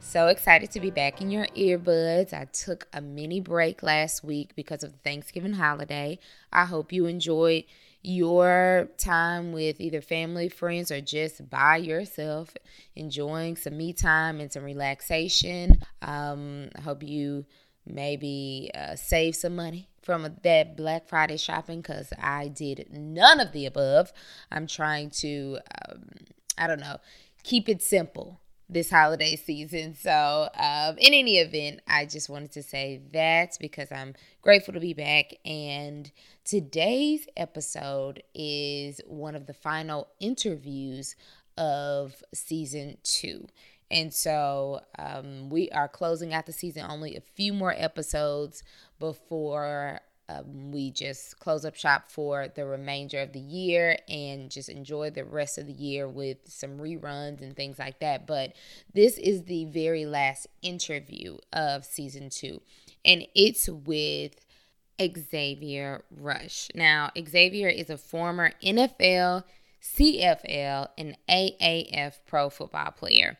So excited to be back in your earbuds. I took a mini break last week because of the Thanksgiving holiday. I hope you enjoyed your time with either family, friends, or just by yourself, enjoying some me time and some relaxation. Um, I hope you maybe uh, save some money from that Black Friday shopping because I did none of the above. I'm trying to, um, I don't know, keep it simple this holiday season. So, um, in any event, I just wanted to say that because I'm grateful to be back. And today's episode is one of the final interviews of season two. And so um, we are closing out the season, only a few more episodes before um, we just close up shop for the remainder of the year and just enjoy the rest of the year with some reruns and things like that. But this is the very last interview of season two, and it's with Xavier Rush. Now, Xavier is a former NFL, CFL, and AAF pro football player.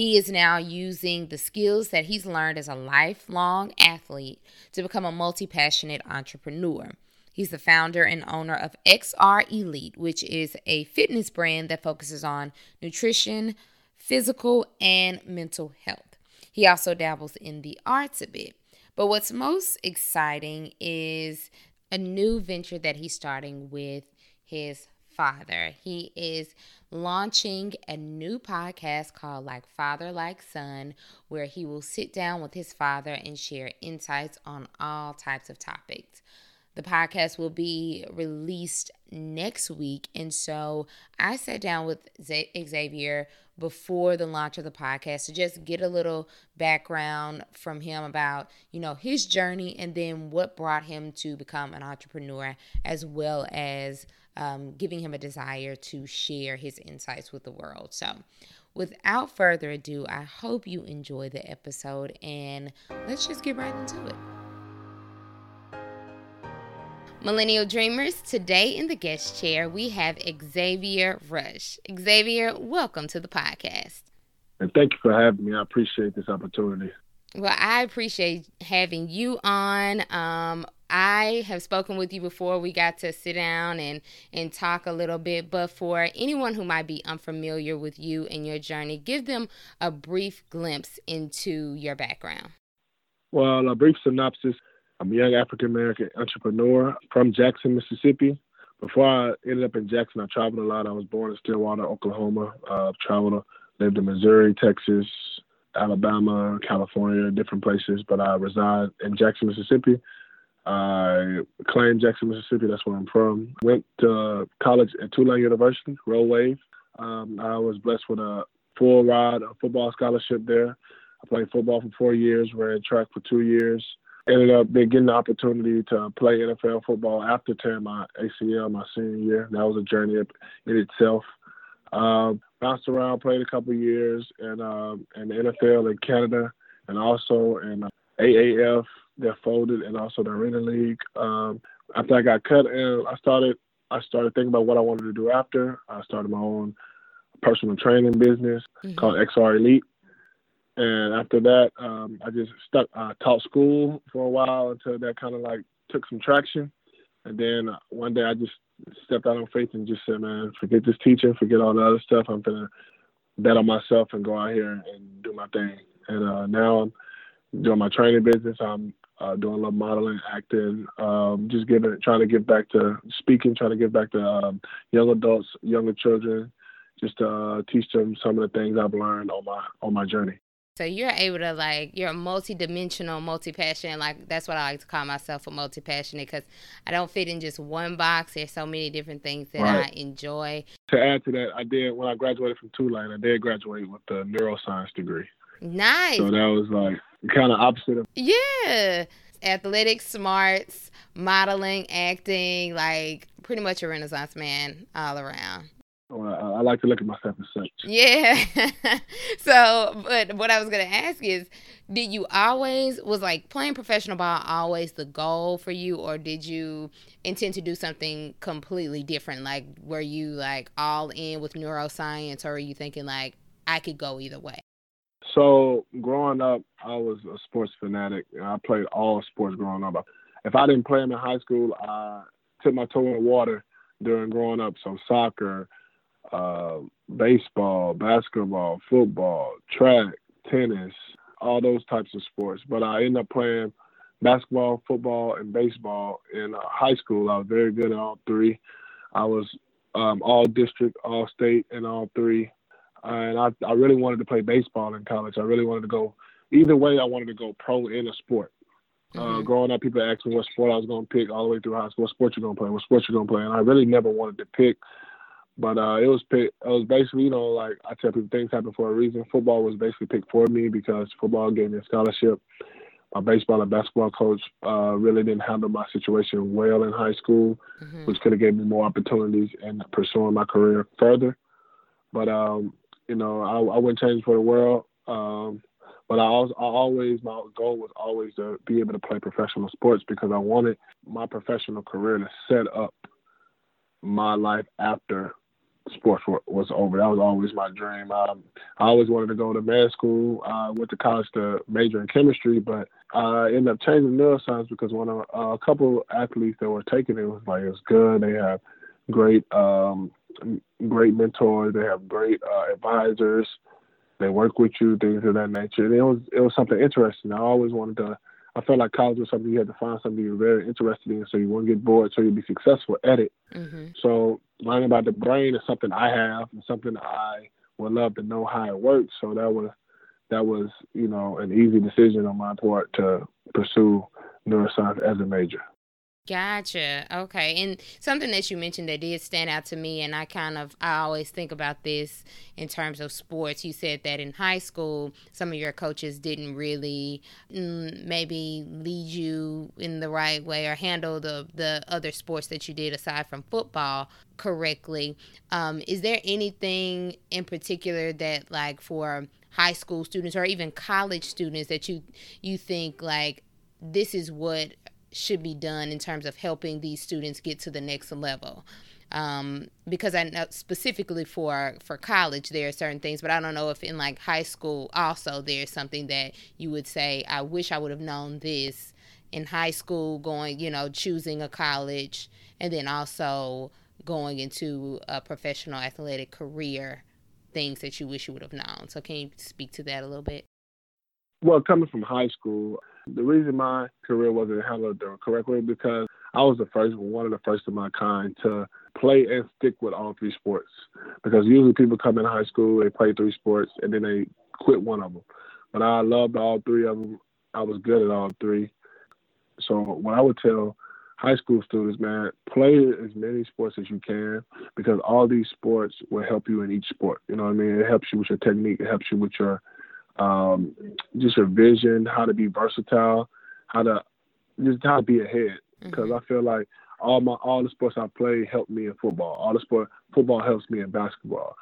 He is now using the skills that he's learned as a lifelong athlete to become a multi passionate entrepreneur. He's the founder and owner of XR Elite, which is a fitness brand that focuses on nutrition, physical, and mental health. He also dabbles in the arts a bit. But what's most exciting is a new venture that he's starting with his father. He is launching a new podcast called Like Father, Like Son, where he will sit down with his father and share insights on all types of topics. The podcast will be released next week. And so I sat down with Xavier before the launch of the podcast to just get a little background from him about, you know, his journey and then what brought him to become an entrepreneur as well as um, giving him a desire to share his insights with the world. So, without further ado, I hope you enjoy the episode and let's just get right into it. Millennial Dreamers, today in the guest chair, we have Xavier Rush. Xavier, welcome to the podcast. And thank you for having me. I appreciate this opportunity. Well, I appreciate having you on. Um, I have spoken with you before. We got to sit down and and talk a little bit. But for anyone who might be unfamiliar with you and your journey, give them a brief glimpse into your background. Well, a brief synopsis. I'm a young African American entrepreneur from Jackson, Mississippi. Before I ended up in Jackson, I traveled a lot. I was born in Stillwater, Oklahoma. Uh, traveled, lived in Missouri, Texas, Alabama, California, different places. But I reside in Jackson, Mississippi. I claim Jackson, Mississippi. That's where I'm from. Went to college at Tulane University, Roll Wave. Um, I was blessed with a full ride a football scholarship there. I played football for four years, ran track for two years. Ended up getting the opportunity to play NFL football after tearing my ACL my senior year. That was a journey in itself. Um, bounced around, played a couple years in, um, in the NFL in Canada and also in uh, AAF that folded and also the Arena League. Um, after I got cut, and I started I started thinking about what I wanted to do after. I started my own personal training business mm-hmm. called XR Elite. And after that, um, I just stuck. I taught school for a while until that kind of like took some traction. And then uh, one day I just stepped out on faith and just said, man, forget this teaching, forget all the other stuff. I'm gonna bet on myself and go out here and do my thing. And uh, now I'm doing my training business. I'm uh, doing a little modeling, acting, um, just giving, trying to give back to speaking, trying to give back to um, young adults, younger children, just to uh, teach them some of the things I've learned on my on my journey. So you're able to like you're a multi-dimensional, multi-passionate. Like that's what I like to call myself a multi-passionate because I don't fit in just one box. There's so many different things that right. I enjoy. To add to that, I did when I graduated from Tulane. I did graduate with a neuroscience degree. Nice. So that was like kind of opposite of. Yeah. Athletic smarts, modeling, acting, like pretty much a renaissance man all around. Well, I like to look at myself as such. Yeah. so, but what I was going to ask is, did you always was like playing professional ball always the goal for you, or did you intend to do something completely different? Like, were you like all in with neuroscience, or are you thinking like I could go either way? So, growing up, I was a sports fanatic. I played all sports growing up. If I didn't play them in high school, I took my toe in the water during growing up. So, soccer uh, baseball, basketball, football, track, tennis, all those types of sports. But I ended up playing basketball, football, and baseball in uh, high school. I was very good at all three. I was um, all district, all state, and all three. And I, I really wanted to play baseball in college. I really wanted to go either way. I wanted to go pro in a sport. Uh, mm-hmm. Uh, growing up, people asked me what sport I was going to pick all the way through high school. What sport you going to play? What sport you going to play? And I really never wanted to pick but uh, it was picked. It was basically, you know, like I tell people, things happen for a reason. Football was basically picked for me because football gave me a scholarship. My baseball and basketball coach uh, really didn't handle my situation well in high school, mm-hmm. which could have gave me more opportunities in pursuing my career further. But um, you know, I, I wouldn't change for the world. Um, but I, was, I always my goal was always to be able to play professional sports because I wanted my professional career to set up my life after sports was over. That was always my dream. Um, I always wanted to go to med school. I went to college to major in chemistry, but I ended up changing neuroscience because one of uh, a couple athletes that were taking it was like it was good. They have great um, great mentors. They have great uh, advisors. They work with you, things of that nature. And it was it was something interesting. I always wanted to I felt like college was something you had to find something you're very interested in, so you won't get bored, so you'll be successful at it. Mm-hmm. So learning about the brain is something I have and something I would love to know how it works. So that was that was you know an easy decision on my part to pursue neuroscience as a major. Gotcha. Okay. And something that you mentioned that did stand out to me, and I kind of, I always think about this in terms of sports. You said that in high school, some of your coaches didn't really mm, maybe lead you in the right way or handle the, the other sports that you did aside from football correctly. Um, is there anything in particular that, like, for high school students or even college students that you you think like this is what should be done in terms of helping these students get to the next level. Um, because I know specifically for for college there are certain things, but I don't know if in like high school also there's something that you would say I wish I would have known this in high school, going you know choosing a college, and then also going into a professional athletic career, things that you wish you would have known. So can you speak to that a little bit? Well, coming from high school, the reason my career wasn't handled correctly because I was the first, one of the first of my kind to play and stick with all three sports. Because usually people come in high school, they play three sports, and then they quit one of them. But I loved all three of them. I was good at all three. So what I would tell high school students, man, play as many sports as you can because all these sports will help you in each sport. You know what I mean? It helps you with your technique. It helps you with your um, just your vision, how to be versatile, how to just how to be ahead. Because mm-hmm. I feel like all my all the sports I play help me in football. All the sport football helps me in basketball.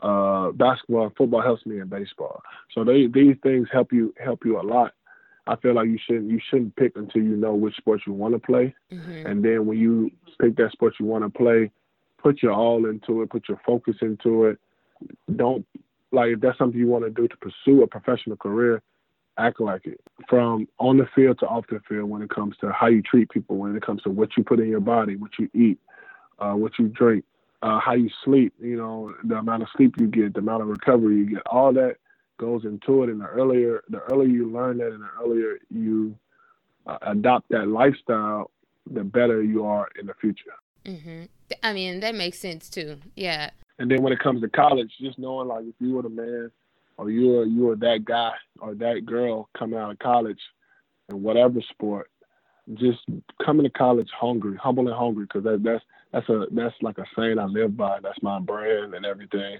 Uh, basketball and football helps me in baseball. So they, these things help you help you a lot. I feel like you shouldn't you shouldn't pick until you know which sport you want to play, mm-hmm. and then when you pick that sport you want to play, put your all into it, put your focus into it. Don't like if that's something you want to do to pursue a professional career, act like it. From on the field to off the field, when it comes to how you treat people, when it comes to what you put in your body, what you eat, uh, what you drink, uh, how you sleep. You know, the amount of sleep you get, the amount of recovery you get, all that goes into it. And the earlier, the earlier you learn that, and the earlier you uh, adopt that lifestyle, the better you are in the future. Mm-hmm. I mean, that makes sense too. Yeah. And then when it comes to college, just knowing like if you were the man or you're you are that guy or that girl coming out of college in whatever sport, just coming to college hungry, humble and hungry, because that, that's that's a that's like a saying I live by. That's my brand and everything.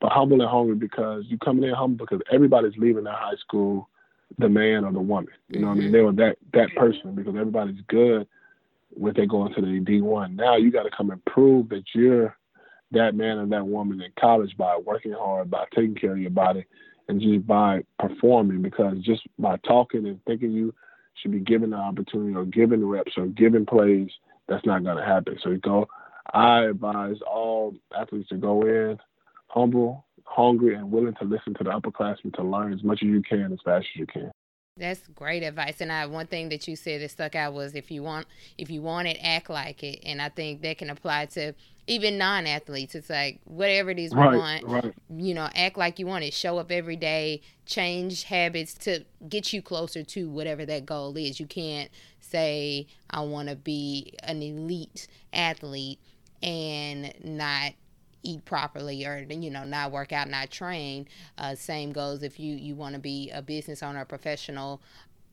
but humble and hungry because you coming in humble because everybody's leaving that high school, the man or the woman. You know mm-hmm. what I mean? Mm-hmm. They were that that person because everybody's good when they go into the D one. Now you got to come and prove that you're that man and that woman in college by working hard, by taking care of your body, and just by performing. Because just by talking and thinking you should be given the opportunity or given reps or given plays, that's not going to happen. So go. I advise all athletes to go in humble, hungry, and willing to listen to the upperclassmen to learn as much as you can as fast as you can. That's great advice. And I one thing that you said that stuck out was if you want if you want it, act like it. And I think that can apply to even non athletes. It's like whatever it is we right, want, right. you know, act like you want it. Show up every day, change habits to get you closer to whatever that goal is. You can't say I want to be an elite athlete and not eat properly or you know not work out not train uh, same goes if you you want to be a business owner a professional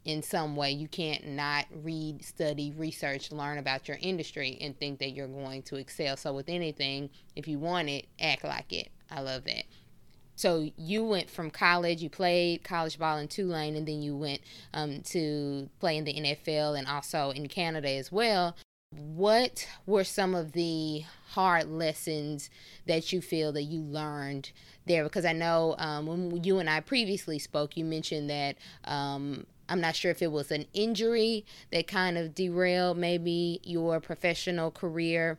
in some way. You can't not read study research learn about your industry and think that you're going to excel. So with anything if you want it act like it. I love that. So you went from college you played college ball in tulane and then you went um, to play in the nfl and also in canada as well what were some of the hard lessons that you feel that you learned there? Because I know um, when you and I previously spoke, you mentioned that um, I'm not sure if it was an injury that kind of derailed maybe your professional career,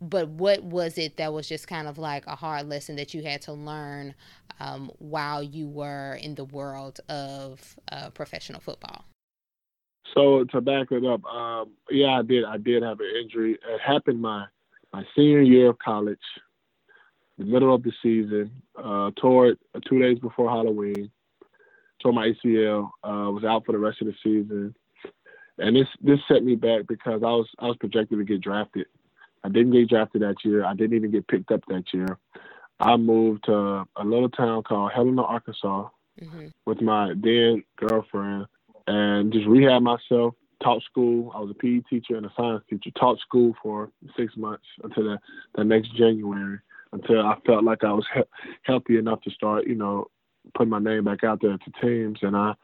but what was it that was just kind of like a hard lesson that you had to learn um, while you were in the world of uh, professional football? So to back it up, um, yeah, I did. I did have an injury. It happened my my senior year of college, the middle of the season. Uh, tore it uh, two days before Halloween. Tore my ACL. Uh, was out for the rest of the season, and this this set me back because I was I was projected to get drafted. I didn't get drafted that year. I didn't even get picked up that year. I moved to a little town called Helena, Arkansas, mm-hmm. with my then girlfriend and just rehab myself. Taught school. I was a PE teacher and a science teacher. Taught school for six months until the, the next January, until I felt like I was he- healthy enough to start, you know, putting my name back out there to teams. And I,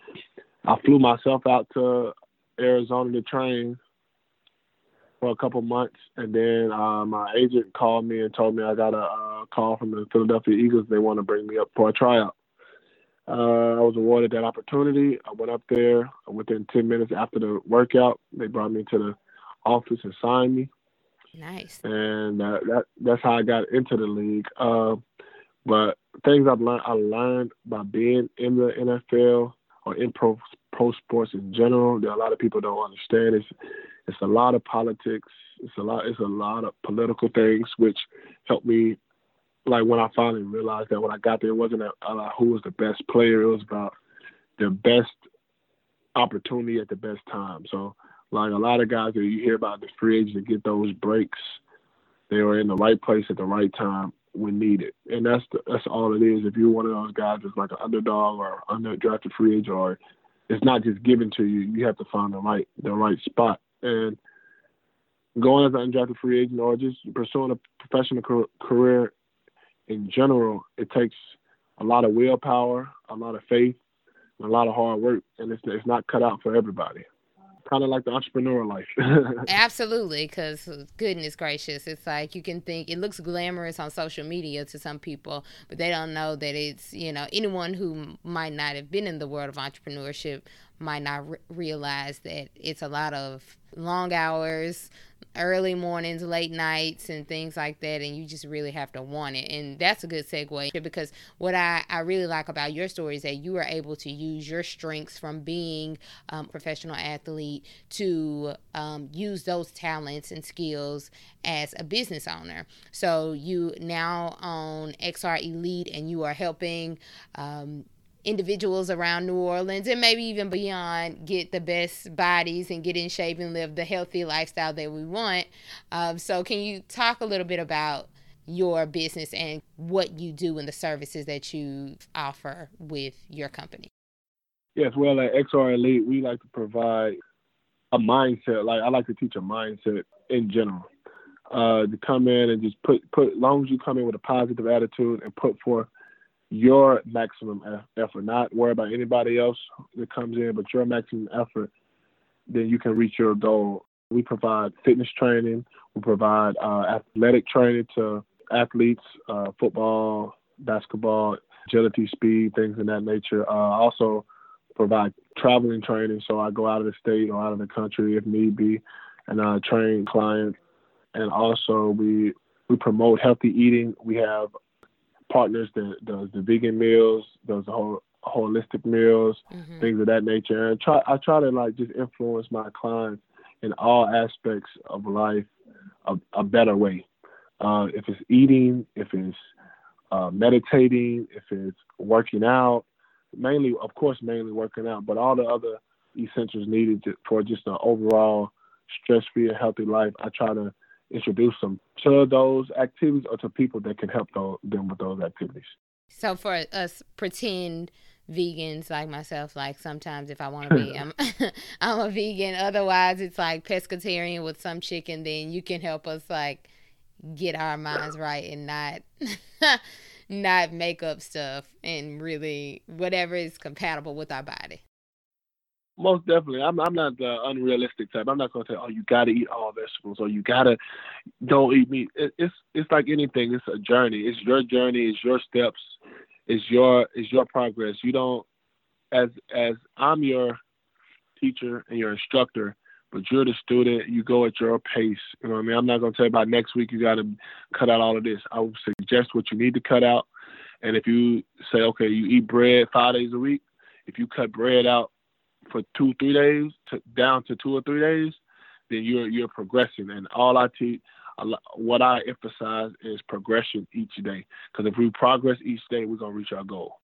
I flew myself out to Arizona to train for a couple months, and then uh, my agent called me and told me I got a uh, call from the Philadelphia Eagles. They want to bring me up for a tryout. Uh, I was awarded that opportunity. I went up there within 10 minutes after the workout. They brought me to the office and signed me. Nice. And uh, that that's how I got into the league. Uh, but things I've learned, I learned by being in the NFL or in pro pro sports in general that a lot of people don't understand. It's it's a lot of politics. It's a lot. It's a lot of political things which helped me like when I finally realized that when I got there, it wasn't about who was the best player. It was about the best opportunity at the best time. So, like a lot of guys that you hear about the free agents that get those breaks, they were in the right place at the right time when needed, and that's the, that's all it is. If you're one of those guys that's like an underdog or undrafted free agent, or it's not just given to you, you have to find the right the right spot. And going as an undrafted free agent or just pursuing a professional career in general, it takes a lot of willpower, a lot of faith, a lot of hard work, and it's it's not cut out for everybody. Kind of like the entrepreneur life. Absolutely, because goodness gracious, it's like you can think it looks glamorous on social media to some people, but they don't know that it's you know anyone who might not have been in the world of entrepreneurship might not re- realize that it's a lot of long hours, early mornings, late nights, and things like that. And you just really have to want it. And that's a good segue because what I, I really like about your story is that you are able to use your strengths from being um, professional athlete to um, use those talents and skills as a business owner. So you now own XR Elite and you are helping. Um, individuals around New Orleans and maybe even beyond get the best bodies and get in shape and live the healthy lifestyle that we want. Um, so, can you talk a little bit about your business and what you do and the services that you offer with your company? Yes, well, at XR Elite, we like to provide a mindset. Like I like to teach a mindset in general. Uh, to come in and just put put, long as you come in with a positive attitude and put forth your maximum effort, not worry about anybody else that comes in, but your maximum effort, then you can reach your goal. We provide fitness training, we provide uh, athletic training to athletes, uh, football, basketball, agility, speed, things of that nature. Uh, also provide traveling training, so I go out of the state or out of the country if need be, and uh, train clients. And also we we promote healthy eating. We have partners that does the vegan meals, does the whole holistic meals, mm-hmm. things of that nature. And try I try to like just influence my clients in all aspects of life a, a better way. Uh, if it's eating, if it's uh, meditating, if it's working out, mainly, of course, mainly working out, but all the other essentials needed to, for just an overall stress-free and healthy life, I try to introduce them to those activities or to people that can help those, them with those activities. So for us pretend vegans like myself, like sometimes if I want to be, I'm, I'm a vegan. Otherwise, it's like pescatarian with some chicken. Then you can help us like get our minds right and not not make up stuff and really whatever is compatible with our body. Most definitely. I'm I'm not the unrealistic type. I'm not gonna say, oh, you gotta eat all vegetables or you gotta don't eat meat. It, it's it's like anything. It's a journey. It's your journey. It's your steps. It's your it's your progress. You don't as as I'm your teacher and your instructor, but you're the student. You go at your pace. You know what I mean? I'm not gonna tell you about next week. You got to cut out all of this. I would suggest what you need to cut out. And if you say, okay, you eat bread five days a week, if you cut bread out for two, three days to down to two or three days, then you're you're progressing. And all I teach, what I emphasize is progression each day. Because if we progress each day, we're gonna reach our goal.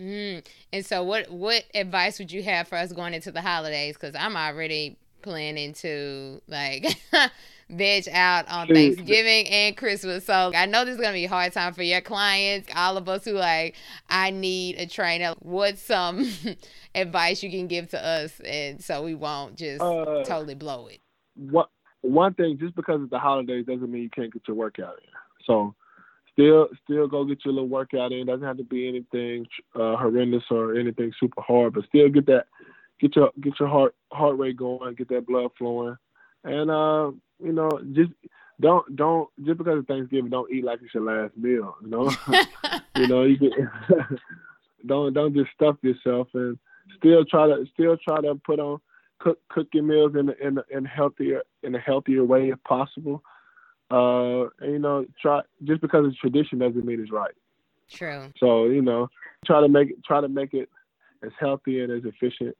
Mm. And so, what what advice would you have for us going into the holidays? Because I'm already planning to like veg out on Thanksgiving and Christmas. So I know this is gonna be a hard time for your clients, all of us who like, I need a trainer. What's some advice you can give to us, and so we won't just uh, totally blow it? What one thing, just because it's the holidays doesn't mean you can't get your workout in. So still still go get your little workout in. Doesn't have to be anything uh, horrendous or anything super hard, but still get that get your get your heart heart rate going, get that blood flowing, and uh, you know, just don't don't just because of Thanksgiving, don't eat like it's your last meal. You know, you know, you don't don't just stuff yourself and still try to still try to put on cook cook your meals in in in healthier in a healthier way if possible. Uh, and, you know, try just because it's tradition doesn't mean it's right. True. So you know, try to make it try to make it as healthy and as efficient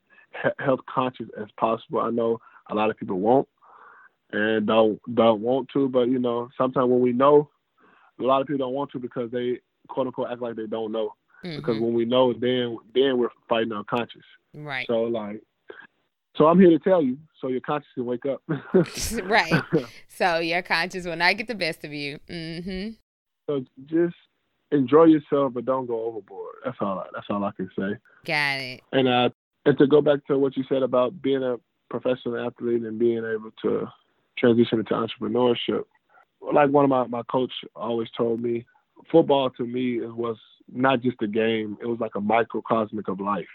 health conscious as possible. I know a lot of people won't and don't don't want to, but you know, sometimes when we know, a lot of people don't want to because they quote unquote act like they don't know. Mm-hmm. Because when we know, then then we're fighting our conscience. Right. So like, so I'm here to tell you, so your conscience can wake up. right. So your conscience will not get the best of you. Mm-hmm. So just enjoy yourself, but don't go overboard. That's all. I, that's all I can say. Got it. And uh, and to go back to what you said about being a professional athlete and being able to transition into entrepreneurship, like one of my, my coach always told me, football to me was not just a game, it was like a microcosmic of life.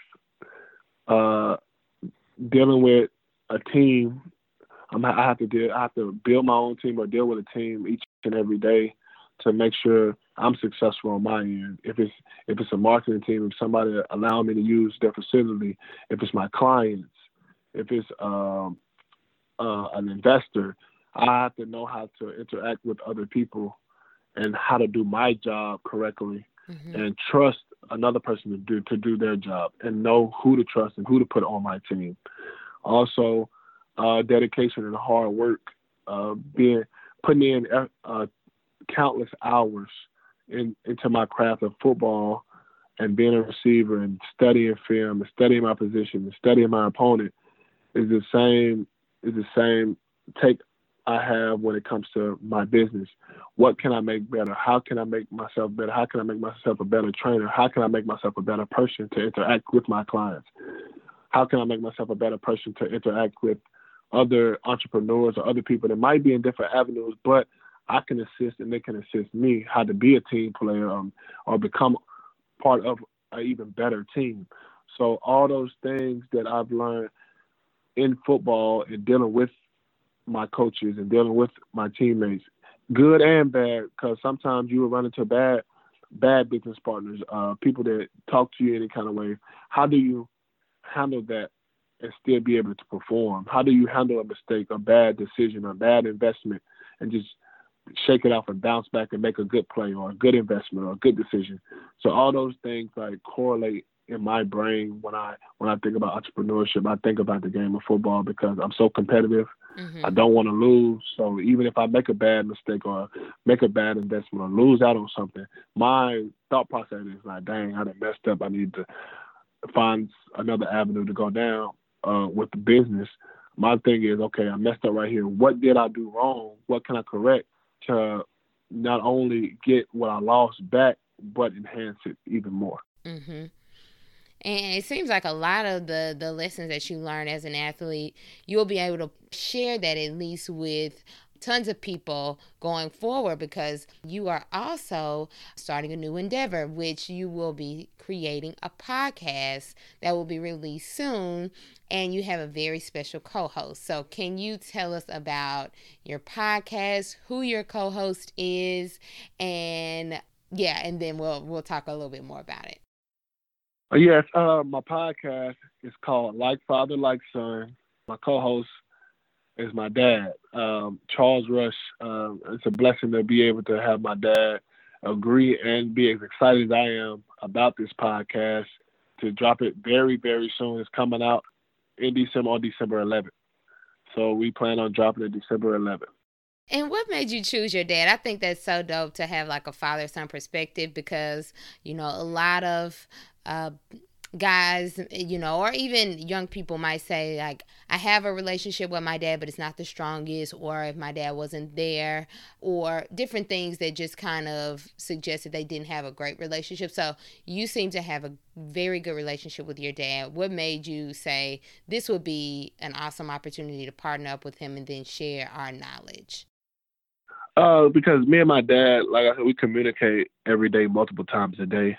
Uh, dealing with a team, I'm, I have to deal, I have to build my own team or deal with a team each and every day to make sure I'm successful on my end. If it's if it's a marketing team, if somebody allow me to use their facility, if it's my clients, if it's um, uh, an investor, I have to know how to interact with other people and how to do my job correctly mm-hmm. and trust another person to do to do their job and know who to trust and who to put on my team. Also, uh, dedication and hard work, uh, being putting in uh, countless hours in, into my craft of football and being a receiver and studying film and studying my position and studying my opponent is the same is the same take I have when it comes to my business. What can I make better? How can I make myself better? How can I make myself a better trainer? How can I make myself a better person to interact with my clients? How can I make myself a better person to interact with other entrepreneurs or other people that might be in different avenues, but I can assist and they can assist me how to be a team player um, or become part of an even better team. So all those things that I've learned in football and dealing with my coaches and dealing with my teammates, good and bad, because sometimes you will run into bad bad business partners, uh, people that talk to you any kind of way. How do you handle that and still be able to perform? How do you handle a mistake, a bad decision, a bad investment, and just shake it off and bounce back and make a good play or a good investment or a good decision? So all those things like correlate in my brain when I when I think about entrepreneurship. I think about the game of football because I'm so competitive. Mm-hmm. I don't want to lose. So even if I make a bad mistake or make a bad investment or lose out on something, my thought process is like, dang, I done messed up. I need to find another avenue to go down uh, with the business. My thing is, okay, I messed up right here. What did I do wrong? What can I correct to not only get what I lost back, but enhance it even more? Mm-hmm. And it seems like a lot of the the lessons that you learn as an athlete, you'll be able to share that at least with tons of people going forward because you are also starting a new endeavor, which you will be creating a podcast that will be released soon. And you have a very special co host. So, can you tell us about your podcast, who your co host is, and yeah, and then we'll we'll talk a little bit more about it. Uh, yes, uh, my podcast is called Like Father, Like Son. My co-host is my dad, um, Charles Rush. Um, it's a blessing to be able to have my dad agree and be as excited as I am about this podcast to drop it very, very soon. It's coming out in December on December 11th. So we plan on dropping it December 11th. And what made you choose your dad? I think that's so dope to have like a father son perspective because, you know, a lot of uh, guys, you know, or even young people might say, like, I have a relationship with my dad, but it's not the strongest, or if my dad wasn't there, or different things that just kind of suggested they didn't have a great relationship. So you seem to have a very good relationship with your dad. What made you say this would be an awesome opportunity to partner up with him and then share our knowledge? Uh, because me and my dad, like I said, we communicate every day, multiple times a day.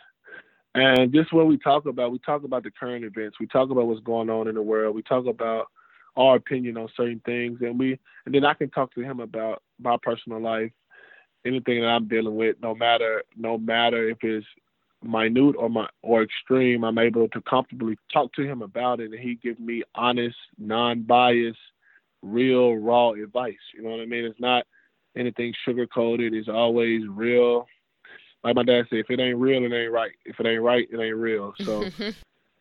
And this is what we talk about. We talk about the current events. We talk about what's going on in the world. We talk about our opinion on certain things, and we and then I can talk to him about my personal life, anything that I'm dealing with, no matter no matter if it's minute or my or extreme. I'm able to comfortably talk to him about it, and he gives me honest, non-biased, real, raw advice. You know what I mean? It's not anything sugar coated. It's always real like my dad said, if it ain't real, it ain't right. If it ain't right, it ain't real. So,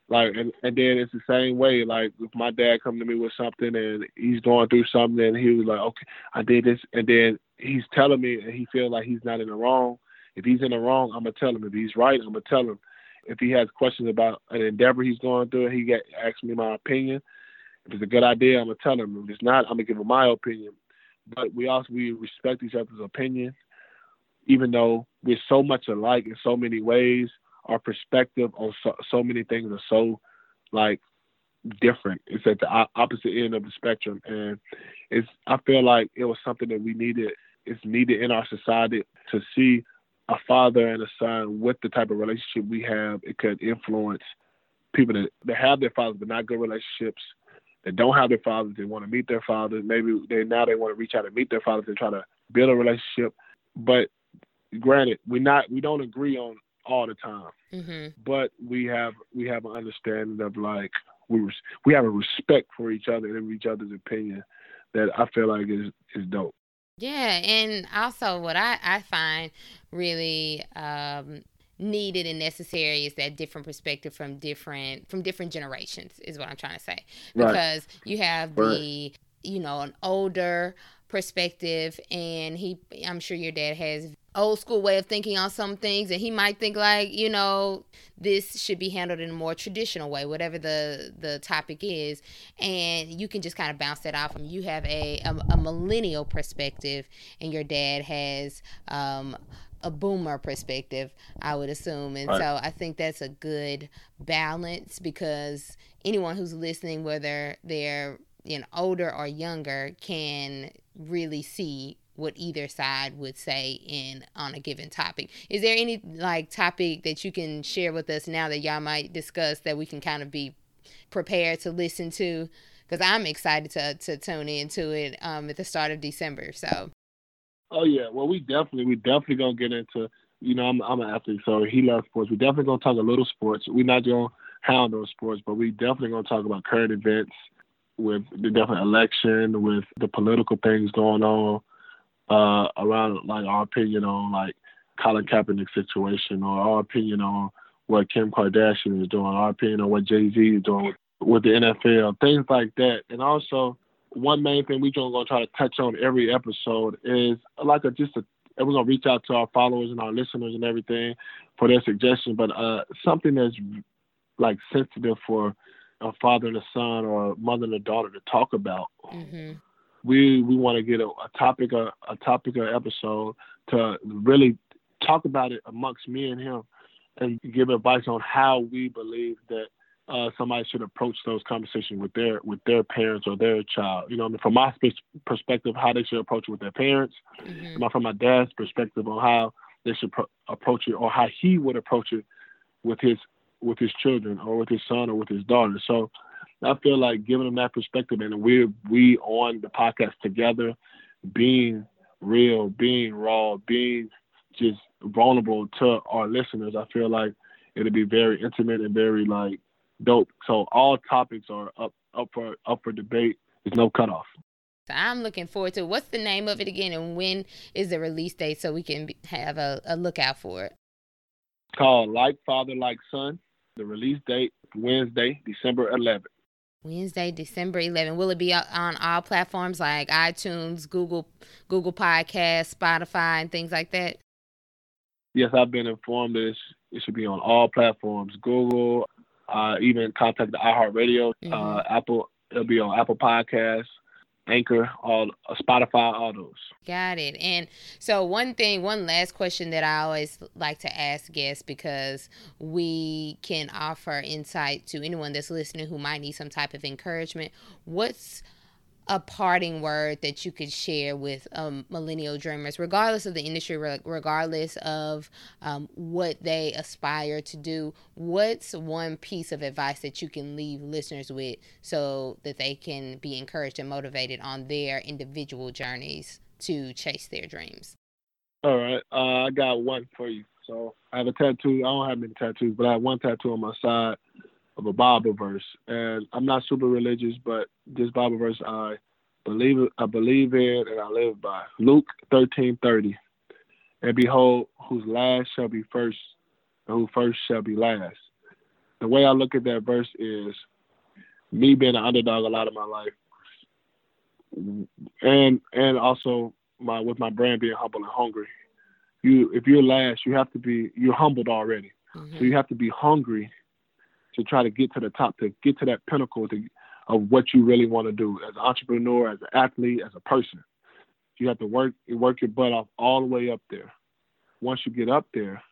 like, and, and then it's the same way. Like, if my dad come to me with something and he's going through something, and he was like, "Okay, I did this," and then he's telling me, and he feels like he's not in the wrong. If he's in the wrong, I'm gonna tell him. If he's right, I'm gonna tell him. If he has questions about an endeavor he's going through, he get asks me my opinion. If it's a good idea, I'm gonna tell him. If it's not, I'm gonna give him my opinion. But we also we respect each other's opinion even though we're so much alike in so many ways, our perspective on so, so many things are so like different. It's at the opposite end of the spectrum, and it's. I feel like it was something that we needed. It's needed in our society to see a father and a son with the type of relationship we have. It could influence people that, that have their fathers but not good relationships. That don't have their fathers, they want to meet their fathers. Maybe they now they want to reach out and meet their fathers and try to build a relationship. But granted, we not we don't agree on all the time, mm-hmm. but we have we have an understanding of like we we have a respect for each other and each other's opinion that I feel like is is dope. Yeah, and also what I I find really um, needed and necessary is that different perspective from different from different generations is what I'm trying to say because right. you have right. the you know an older perspective and he i'm sure your dad has old school way of thinking on some things and he might think like you know this should be handled in a more traditional way whatever the the topic is and you can just kind of bounce that off him you have a, a, a millennial perspective and your dad has um, a boomer perspective i would assume and right. so i think that's a good balance because anyone who's listening whether they're you know older or younger can really see what either side would say in on a given topic. Is there any like topic that you can share with us now that y'all might discuss that we can kind of be prepared to listen to? Because I'm excited to to tune into it um, at the start of December. So. Oh yeah, well we definitely we definitely gonna get into. You know, I'm I'm an athlete, so he loves sports. We definitely gonna talk a little sports. We're not gonna hound those sports, but we definitely gonna talk about current events with the different election, with the political things going on uh, around like our opinion on like Colin Kaepernick situation, or our opinion on what Kim Kardashian is doing, our opinion on what Jay Z is doing with, with the NFL, things like that, and also one main thing we're gonna try to touch on every episode is like a just a we're gonna reach out to our followers and our listeners and everything for their suggestions, but uh, something that's like sensitive for a father and a son or a mother and a daughter to talk about. Mm-hmm. We we want to get a, a topic a, a topic or episode to really talk about it amongst me and him and give advice on how we believe that uh, somebody should approach those conversations with their with their parents or their child. You know, I mean, from my perspective, how they should approach it with their parents. Mm-hmm. From my dad's perspective on how they should pro- approach it or how he would approach it with his with his children or with his son or with his daughter. So I feel like giving them that perspective and we're we on the podcast together, being real, being raw, being just vulnerable to our listeners, I feel like it'll be very intimate and very like dope. So all topics are up up for up for debate. There's no cutoff. So I'm looking forward to. What's the name of it again, and when is the release date so we can have a, a lookout for it? called Like Father Like Son. The release date Wednesday, December 11th. Wednesday, December 11th. Will it be on all platforms like iTunes, Google, Google Podcast, Spotify, and things like that? Yes, I've been informed that it should be on all platforms. Google, uh, even contact the iHeartRadio, mm-hmm. uh, Apple. It'll be on Apple Podcasts, Anchor, all uh, Spotify, all those. Got it. And so one thing, one last question that I always like to ask guests because we can offer insight to anyone that's listening who might need some type of encouragement. What's a parting word that you could share with um, millennial dreamers, regardless of the industry, regardless of um, what they aspire to do? What's one piece of advice that you can leave listeners with so that they can be encouraged and motivated on their individual journeys to chase their dreams? All right, uh, I got one for you. So I have a tattoo. I don't have many tattoos, but I have one tattoo on my side of a Bible verse, and I'm not super religious, but this Bible verse I believe I believe in and I live by. Luke thirteen thirty, and behold, whose last shall be first, and who first shall be last. The way I look at that verse is me being an underdog a lot of my life, and and also my with my brand being humble and hungry. You, if you're last, you have to be you're humbled already, mm-hmm. so you have to be hungry to try to get to the top, to get to that pinnacle to, of what you really want to do as an entrepreneur, as an athlete, as a person. You have to work work your butt off all the way up there. Once you get up there,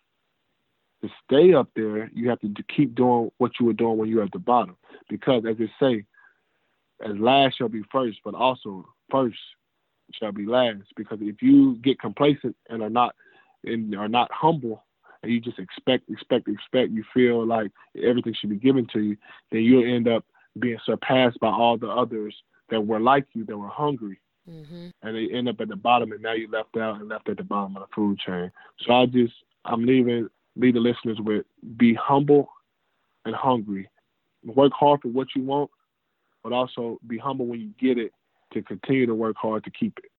to stay up there, you have to keep doing what you were doing when you were at the bottom. Because as they say, as last shall be first, but also first shall be last. Because if you get complacent and are not and are not humble, and you just expect, expect, expect, you feel like everything should be given to you, then you'll end up being surpassed by all the others that were like you, that were hungry. Mm-hmm. And they end up at the bottom, and now you left out and left at the bottom of the food chain. So I just, I'm leaving, leave the listeners with be humble and hungry. Work hard for what you want, but also be humble when you get it to continue to work hard to keep it.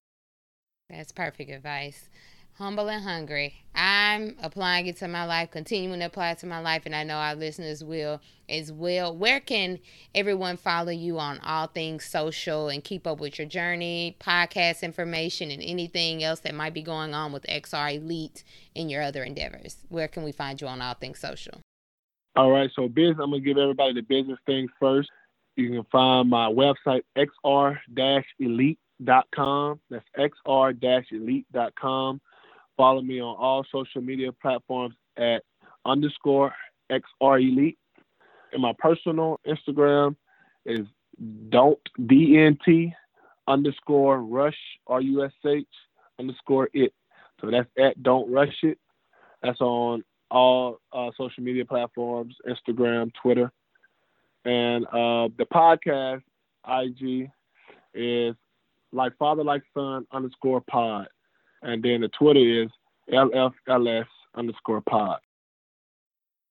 That's perfect advice humble and hungry. I'm applying it to my life, continuing to apply it to my life, and I know our listeners will as well. Where can everyone follow you on all things social and keep up with your journey, podcast information, and anything else that might be going on with XR Elite and your other endeavors? Where can we find you on all things social? All right, so business, I'm going to give everybody the business things first. You can find my website, xr-elite.com. That's xr-elite.com. Follow me on all social media platforms at underscore XR Elite. And my personal Instagram is don't DNT underscore rush R U S H underscore it. So that's at Don't Rush It. That's on all uh, social media platforms, Instagram, Twitter. And uh, the podcast IG is like father like son underscore pod. And then the Twitter is LFLS underscore pod.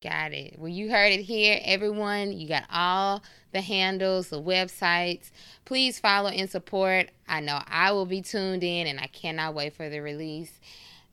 Got it. Well, you heard it here, everyone. You got all the handles, the websites. Please follow and support. I know I will be tuned in and I cannot wait for the release.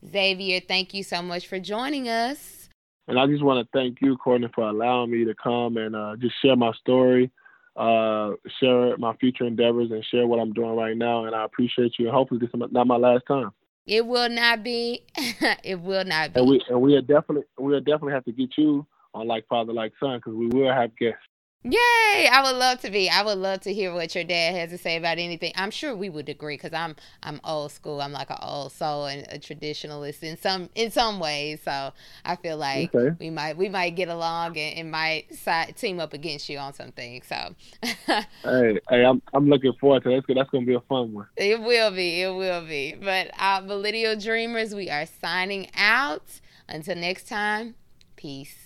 Xavier, thank you so much for joining us. And I just want to thank you, Courtney, for allowing me to come and uh, just share my story, uh, share my future endeavors, and share what I'm doing right now. And I appreciate you. And hopefully, this is not my last time. It will not be. it will not be. And we and we are definitely we are definitely have to get you on like father like son because we will have guests. Yay! I would love to be. I would love to hear what your dad has to say about anything. I'm sure we would agree because I'm I'm old school. I'm like an old soul and a traditionalist in some in some ways. So I feel like okay. we might we might get along and, and might side, team up against you on something. So hey, hey, I'm I'm looking forward to that. That's, that's gonna be a fun one. It will be. It will be. But our millennial dreamers, we are signing out. Until next time, peace.